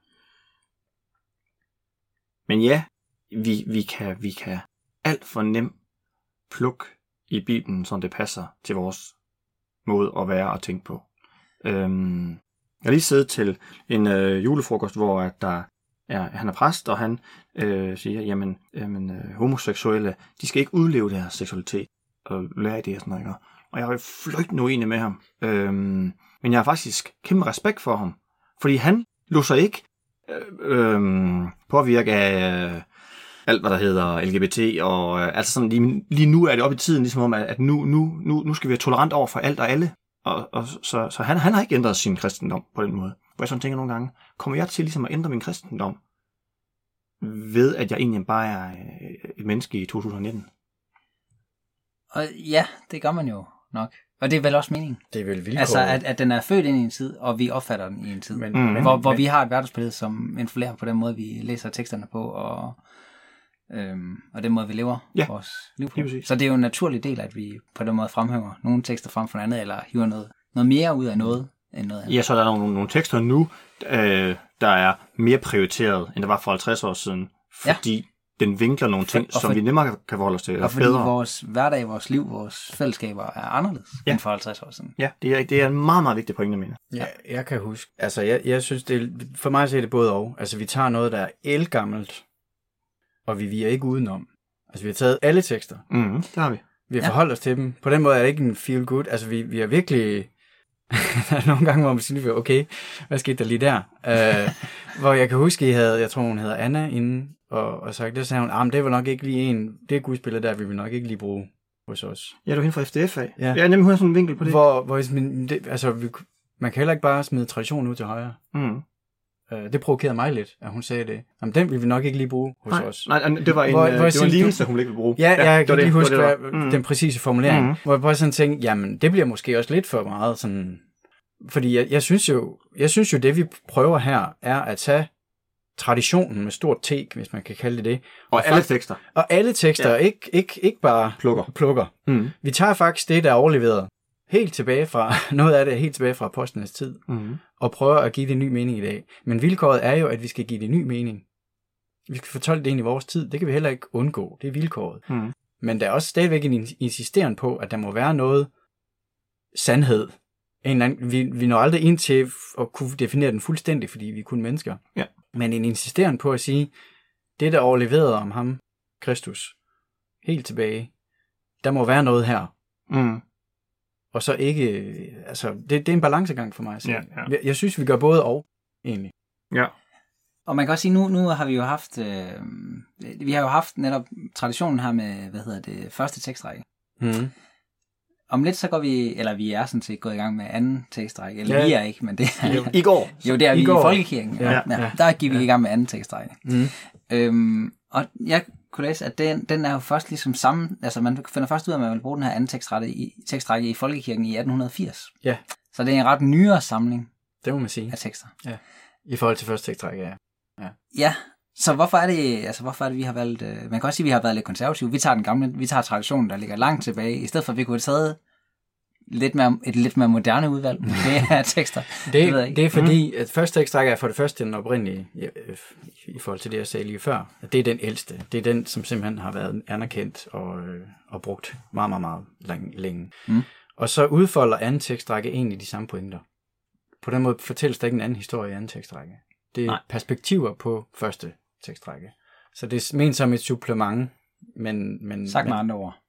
A: Men ja, vi, vi, kan, vi kan alt for nemt plukke i Bibelen, som det passer til vores måde at være og tænke på. Øhm, jeg har lige siddet til en øh, julefrokost, hvor at der er, han er præst, og han øh, siger, jamen, jamen øh, homoseksuelle, de skal ikke udleve deres seksualitet og lære det og sådan noget. Og jeg er fløjtende uenig med ham. Øhm, men jeg har faktisk kæmpe respekt for ham, fordi han lå sig ikke øh, øh, påvirke af øh, alt, hvad der hedder LGBT, og øh, altså sådan, lige, lige nu er det op i tiden, ligesom om, at, at nu, nu, nu, nu skal vi være tolerant over for alt og alle. Og, og så, så han, han har ikke ændret sin kristendom på den måde. Hvor jeg sådan tænker nogle gange, kommer jeg til ligesom at ændre min kristendom, ved at jeg egentlig bare er øh, et menneske i 2019?
C: Og ja, det gør man jo nok. Og det er vel også meningen.
D: Det er vel vilkåret.
C: Altså, at, at den er født ind i en tid, og vi opfatter den i en tid.
D: men,
A: Mm.
D: men,
C: hvor, hvor vi har et verdensbillede, som influerer på den måde, vi læser teksterne på, og, øhm, og den måde, vi lever
A: Ja,
C: vores liv på. Så det er jo en naturlig del, at vi på den måde fremhæver nogle tekster frem for andet, eller hiver noget, noget mere ud af noget, end noget andet.
A: Ja, så er der nogle, nogle tekster nu, øh, der er mere prioriteret, end der var for 50 år siden,
C: Ja.
A: fordi ja. den vinkler nogle ting,
C: og
A: som
C: for-
A: vi nemmere kan forholde os til,
C: Og fordi
A: bedre.
C: vores hverdag, vores liv, vores fællesskaber er anderledes
A: Ja.
C: ja. end for 50 år siden.
A: Ja, det er, det er en meget, meget vigtig pointe, mener
D: Ja, jeg kan huske. Altså, jeg, jeg synes, det er, for mig så er det både og. Altså, vi tager noget, der er elgammelt, og vi viger ikke udenom. Altså, vi har taget alle tekster.
A: Mm, det har vi.
D: Vi har
C: Ja.
D: forholdt os til dem. På den måde er det ikke en feel good. Altså, vi, vi er virkelig... *laughs* der er nogle gange, hvor man siger, okay, hvad skete der lige der? Uh, *laughs* hvor jeg kan huske, I havde, jeg tror, hun hedder Anna inde, og, og sagt, det sagde hun, ah, men det var nok ikke lige en, det gudspiller der, vi vil nok ikke lige bruge hos os.
A: Ja, du er hende fra FDF af.
D: Ja.
A: ja nemlig hun har sådan en vinkel på det.
D: Hvor, hvor men det, altså, vi, man kan heller ikke bare smide traditionen ud til højre.
A: Mm.
D: Uh, det provokerede mig lidt, at hun sagde det. Jamen, den vil vi nok ikke lige bruge hos
A: Nej,
D: os.
A: nej, det var en,
D: Hvor-
A: hvor det var en lignelse, hun ikke ville bruge.
D: Ja, ja jeg
A: det
D: kan lige huske
A: det
D: hvad, mm. den præcise formulering. Mm. Hvor jeg bare sådan tænkte, jamen, det bliver måske også lidt for meget sådan... Fordi jeg, jeg, synes jo, jeg synes jo, det vi prøver her, er at tage traditionen med stort T, hvis man kan kalde det det.
A: Og alle tekster.
D: Og alle tekster,
A: Ja.
D: ja. ikke, ikke, ikke bare
A: Plukker.
D: plukker.
A: Mm.
D: Vi tager faktisk det, der er overleveret helt tilbage fra, *laughs* noget af det er helt tilbage fra apostlenes tid,
A: Mm.
D: og prøver at give det ny mening i dag. Men vilkåret er jo, at vi skal give det ny mening. Vi skal fortolke det ind i vores tid. Det kan vi heller ikke undgå. Det er vilkåret.
A: Mm.
D: Men der er også stadigvæk en insisteren på, at der må være noget sandhed. En eller anden, vi, vi når aldrig ind til at kunne definere den fuldstændig, fordi vi er kun mennesker.
A: Ja.
D: Men en insisteren på at sige, det der er overleveret om ham, Kristus, helt tilbage, der må være noget her.
A: Mm.
D: Og så ikke, altså, det, det er en balancegang for mig. Så
A: Ja, ja.
D: Jeg, jeg synes, vi gør både og, egentlig.
A: Ja.
C: Og man kan også sige, nu, nu har vi jo haft, øh, vi har jo haft netop traditionen her med, hvad hedder det, første tekstrække.
D: Mm.
C: Om lidt så går vi, eller vi er sådan set gået i gang med anden tekstrække, eller
D: Ja.
C: ja. vi er ikke, men det er,
A: I går.
C: jo, det er
D: I
C: vi i
D: går.
C: Folkekirken.
D: Ja,
C: Ja,
D: ja.
C: ja. Der gik vi i gang med anden tekstrække.
D: Mm.
C: Øhm, og jeg kunne læse, at den, den er jo først ligesom sammen, altså man finder først ud af, at man vil bruge den her anden tekstrække i, tekstrække i Folkekirken i 1880.
D: Ja.
C: Så det er en ret nyere samling
D: Det må man sige.
C: af tekster.
D: I forhold til første tekstrække, ja.
C: Ja, så hvorfor er det, altså hvorfor er det, vi har valgt, øh, man kan også sige, at vi har været lidt konservative. Vi tager den gamle, vi tager traditionen, der ligger langt tilbage, i stedet for, at vi kunne have taget lidt mere, et lidt mere moderne udvalg *laughs* med af tekster.
D: Det,
C: Det ved jeg ikke.
D: det er fordi, at første tekstrække er for det første den oprindelige, ja, øh, i forhold til det, jeg sagde lige før. At det er den ældste. Det er den, som simpelthen har været anerkendt og, øh, og brugt meget, meget, meget lang, længe.
C: Mm.
D: Og så udfolder anden tekstrække egentlig de samme pointer. På den måde fortælles der ikke en anden historie i anden tekstrække. Det er
A: Nej.
D: Nej. perspektiver på første tekstrække. Så det er ment som et supplement, men... men
C: Sagt med
D: men,
C: andre ord.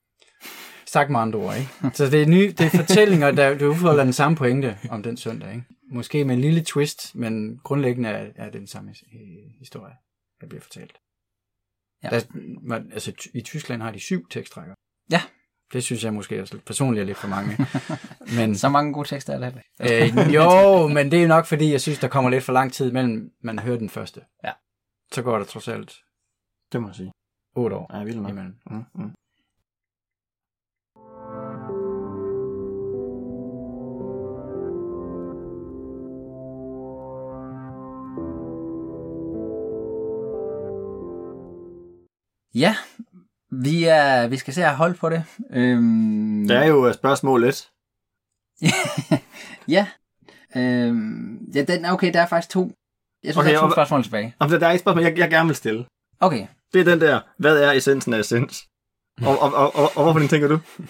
D: Sagt med andre ord, ikke? Så det er, ny, det er fortællinger, der, der udfolder den samme pointe om den søndag, ikke? Måske med en lille twist, men grundlæggende er, er det den samme hi- historie, der bliver fortalt.
C: Ja.
D: Der, man, altså, I Tyskland har de syv tekstrækker.
C: Ja.
D: Det synes jeg måske også personligt er lidt for mange. men, *laughs*
C: Så mange gode tekster er der ikke.
D: øh, jo, men det er nok fordi, jeg synes, der kommer lidt for lang tid mellem, man hører den første.
C: Ja.
D: Så går der trods alt
A: Det må jeg sige.
D: otte år
A: Ja, vildt nok.
D: imellem.
A: Mm, mm.
C: Ja, vi, er, vi skal se at holde på det. Øhm,
A: Der er jo øh, spørgsmål lidt. *laughs*
C: ja. Øhm, ja, den, okay, der er faktisk to. Jeg synes,
A: Okay,
C: der er to
A: og-
C: spørgsmål tilbage.
A: Jamen, der er et spørgsmål, jeg, jeg gerne vil stille.
C: Okay.
A: Det er den der, hvad er essensen af essens? Og, og, og, og, og hvorfor den tænker du? *laughs*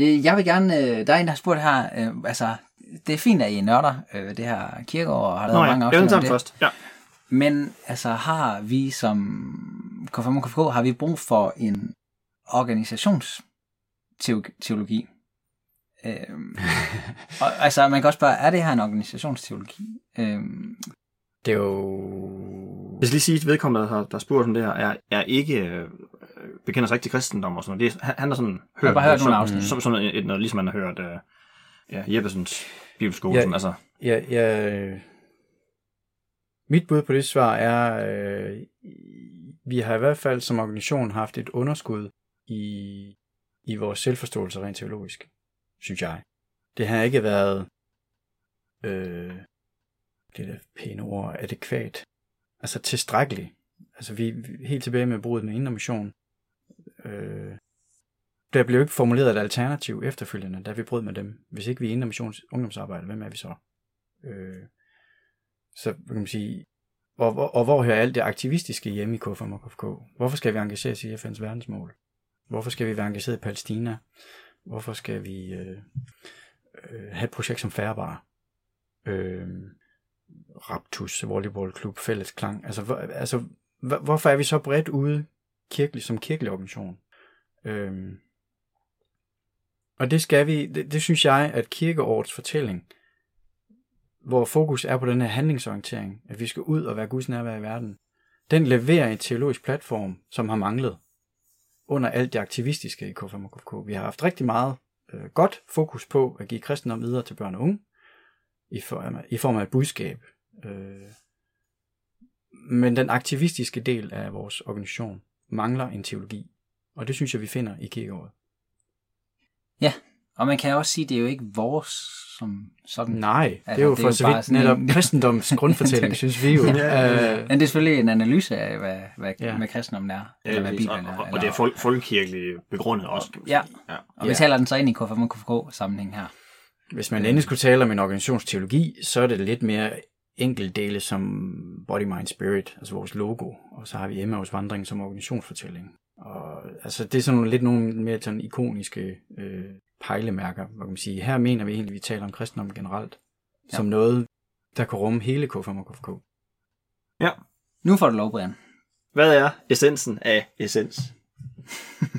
C: Øh, Jeg vil gerne, øh, der er en, der har spurgt her, øh, altså, det er fint, at I nørder øh, det her kirkeår, og har lavet
A: Nå ja,
C: mange afsnit om
A: den
C: det.
A: først. Ja.
C: Men altså, har vi som KFM og KFK, har vi brug for en organisationsteologi? Øhm, *laughs* og, altså, man kan også spørge, er det her en organisationsteologi? Øhm,
D: Det er jo...
A: Skal lige sige, at vedkommende, der har der har spurgt om det her, er, er ikke øh, bekender sig ikke til kristendom og sådan noget. Det er, han, har sådan hørt,
C: bare hørt
A: som,
C: nogle afsnit.
A: som, som, et, et, noget, ligesom man har hørt øh, ja, Jeppesens bibelskole.
D: Ja.
A: Som, altså,
D: Ja, ja, mit bud på det svar er, øh, vi har i hvert fald som organisation haft et underskud i, i vores selvforståelse rent teologisk, synes jeg. Det har ikke været, øh, det der pæne ord, adekvat, altså tilstrækkeligt. Altså vi helt tilbage med bruget med indre mission. Øh, der blev ikke formuleret et alternativ efterfølgende, da vi brød med dem. Hvis ikke vi er indre missions ungdomsarbejde, hvem er vi så? Øh, så kan man sige, og, og, og hvor hører alt det aktivistiske hjemme i KFM og Hvorfor skal vi engagere os i FN's verdensmål? Hvorfor skal vi være engageret i Palæstina? Hvorfor skal vi øh, øh, have et projekt som Færbar? Øh, Raptus, volleyballklub, fælles klang. Altså, hvor, altså hvor, hvorfor er vi så bredt ude kirkelig, som kirkelig organisation? Øh, og det skal vi, det, det synes jeg, at kirkeårets fortælling, hvor fokus er på den her handlingsorientering, at vi skal ud og være Guds nærvær i verden, den leverer en teologisk platform, som har manglet under alt det aktivistiske i KFM. Vi har haft rigtig meget øh, godt fokus på at give kristendom videre til børn og unge, i form af, i form af et budskab. Øh, men den aktivistiske del af vores organisation mangler en teologi, og det synes jeg, vi finder i kirkeåret
C: og man kan også sige, det er jo ikke vores som sådan.
D: Nej, det
C: Altså,
D: er jo
C: det er
D: for
C: jo
D: så vidt netop
C: en-
D: kristendoms grundfortælling, *laughs* synes vi jo.
A: Ja,
D: Øh,
C: Men det er selvfølgelig en analyse af, hvad, hvad,
D: Ja.
C: ja. hvad kristendommen er, eller hvad
A: og,
C: Bibelen er.
A: og, og
C: eller,
A: det er fol- folkekirkeligt begrundet også. man
C: Ja.
A: ja.
C: og vi
D: Ja.
C: taler den så ind i KFM og KFK sammenhæng her.
D: Hvis man endelig skulle tale om en organisationsteologi, så er det lidt mere enkeltdele som Body, Mind, Spirit, altså vores logo, og så har vi Emmaus Vandring som organisationsfortælling. Og altså, det er sådan nogle, lidt nogle mere sådan ikoniske øh, pejlemærker, hvor kan man sige, her mener vi egentlig, at vi taler om kristendom generelt, ja. som noget, der kan rumme hele K5 og KFK.
A: Ja.
C: Nu får du lov, Brian.
A: Hvad er essensen af essens?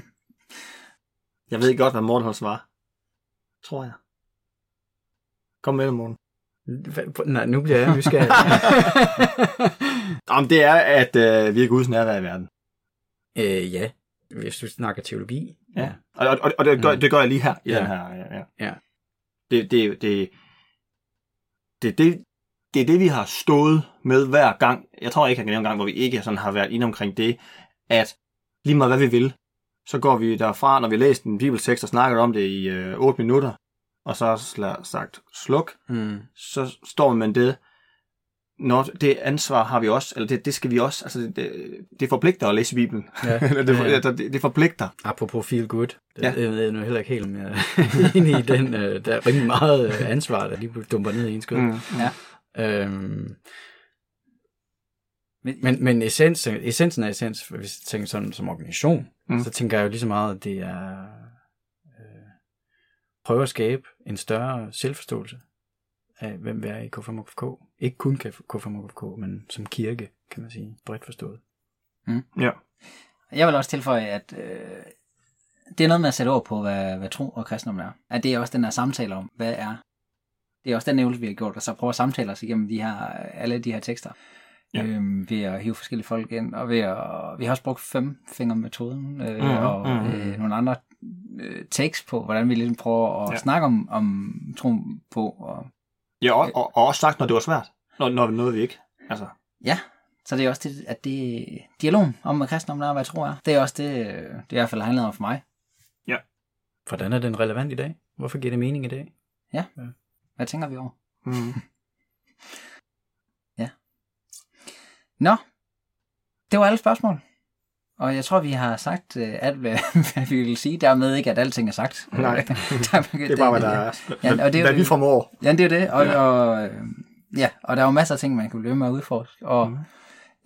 A: *laughs* jeg ved godt, hvad Morten var. Tror jeg. Kom med det, Morten.
D: Nej, nu bliver jeg nysgerrig. *laughs*
A: Om det er, at øh, vi er Guds nærvær i verden.
D: øh, ja, hvis du snakker teologi.
A: Ja. Og, og, og det, gør, det gør jeg lige her i
D: Ja.
A: den her. Ja, ja.
D: Ja.
A: Det, det, det, det, det, det er det, vi har stået med hver gang. Jeg tror ikke, jeg kan nævne en gang, hvor vi ikke sådan har været inde omkring det, at lige meget hvad vi vil, så går vi derfra, når vi læser en bibeltekst og snakker om det i øh, 8 minutter, og så sla- sagt sluk,
D: Mm.
A: så står man med det, når det ansvar har vi også, eller det, det skal vi også, altså det, det, forpligter at læse Bibelen.
D: Ja. *laughs*
A: Eller det,
D: Ja, ja.
A: det, det, forpligter.
D: Apropos feel good, det,
A: Ja.
D: jeg ved nu heller ikke helt, om jeg er *laughs* enig i den. øh, Der er rimelig meget øh, ansvar, der lige dumper ned i en skød.
A: Mm.
C: Ja.
D: Øhm,
C: Men,
D: men, essens, essensen af essens, hvis jeg tænker sådan som organisation,
A: Mm.
D: mm. så tænker jeg jo lige så meget, at det er øh, prøve at skabe en større selvforståelse af, hvem vi er i K5 og KFK. Ikke kun K5 og KFK, men som kirke, kan man sige, bredt forstået.
A: Ja.
C: Jeg vil også tilføje, at øh, det er noget med at sætte ord på, hvad, hvad tro og kristendom er. At det er også den her samtale om, hvad er. Det er også den øvelse, vi har gjort, og så prøve at samtale os igennem de her, alle de her tekster.
A: Ja.
C: Øhm, ved at hive forskellige folk ind, og ved at, vi har også brugt femfingermetoden, øh, mm, og
A: mhm.
C: øh, nogle andre øh, takes på, hvordan vi ligesom prøver at
A: Ja.
C: ja. snakke om, om troen på. Og,
A: Ja, og, og, og også sagt, når det var svært. Når, når noget vi ikke. Altså,
C: ja, så det er også det, at det dialogen om, hvad kristendom er, hvad tro er. Det er også det, øh, det i hvert fald handler om for mig.
D: Hvordan er den relevant i dag? Hvorfor giver det mening i dag?
C: Hvad tænker vi over?
A: mm. *laughs*
C: Nå, det var alle spørgsmål. Og jeg tror, vi har sagt øh, alt, hvad, *laughs* hvad vi vil sige. Dermed ikke, at alting er sagt.
A: Nej. *laughs*
C: det
A: det er bare, hvad der er.
C: Ja, og det er jo-
A: hvad vi formår.
C: Ja, det er jo det. Og,
A: Ja.
C: ja. Og, øh, ja, og der er jo masser af ting, man kan blive med at udforske. Og
A: Mhm.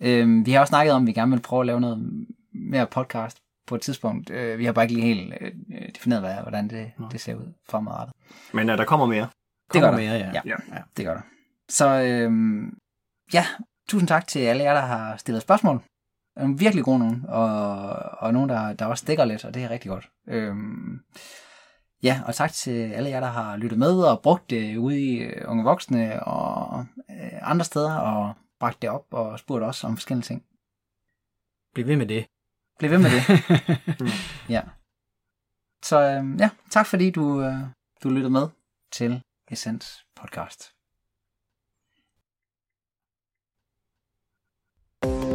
C: øhm, vi har også snakket om, at vi gerne vil prøve at lave noget mere podcast på et tidspunkt. Øh, vi har bare ikke lige helt øh, defineret, hvad, hvordan det,
A: Nå.
C: det ser ud fremadrettet.
A: Men uh, der kommer mere.
C: Det gør
D: Kommer
C: der.
D: mere, ja.
C: Ja.
A: Ja.
D: ja.
C: Det gør der. Så øhm, ja, tusind tak til alle jer, der har stillet spørgsmål. Nogle virkelig god nogen, og, og nogen, der, der også stikker lidt, og det er rigtig godt. Øhm, ja, og tak til alle jer, der har lyttet med og brugt det ude i øh, Unge Voksne og øh, andre steder, og bragt det op og spurgt os om forskellige ting.
D: Bliv ved med det.
C: Bliv ved med det. *laughs* Mm. ja. Så øh, ja, tak fordi du, øh, du lyttede med til Essens podcast. thank you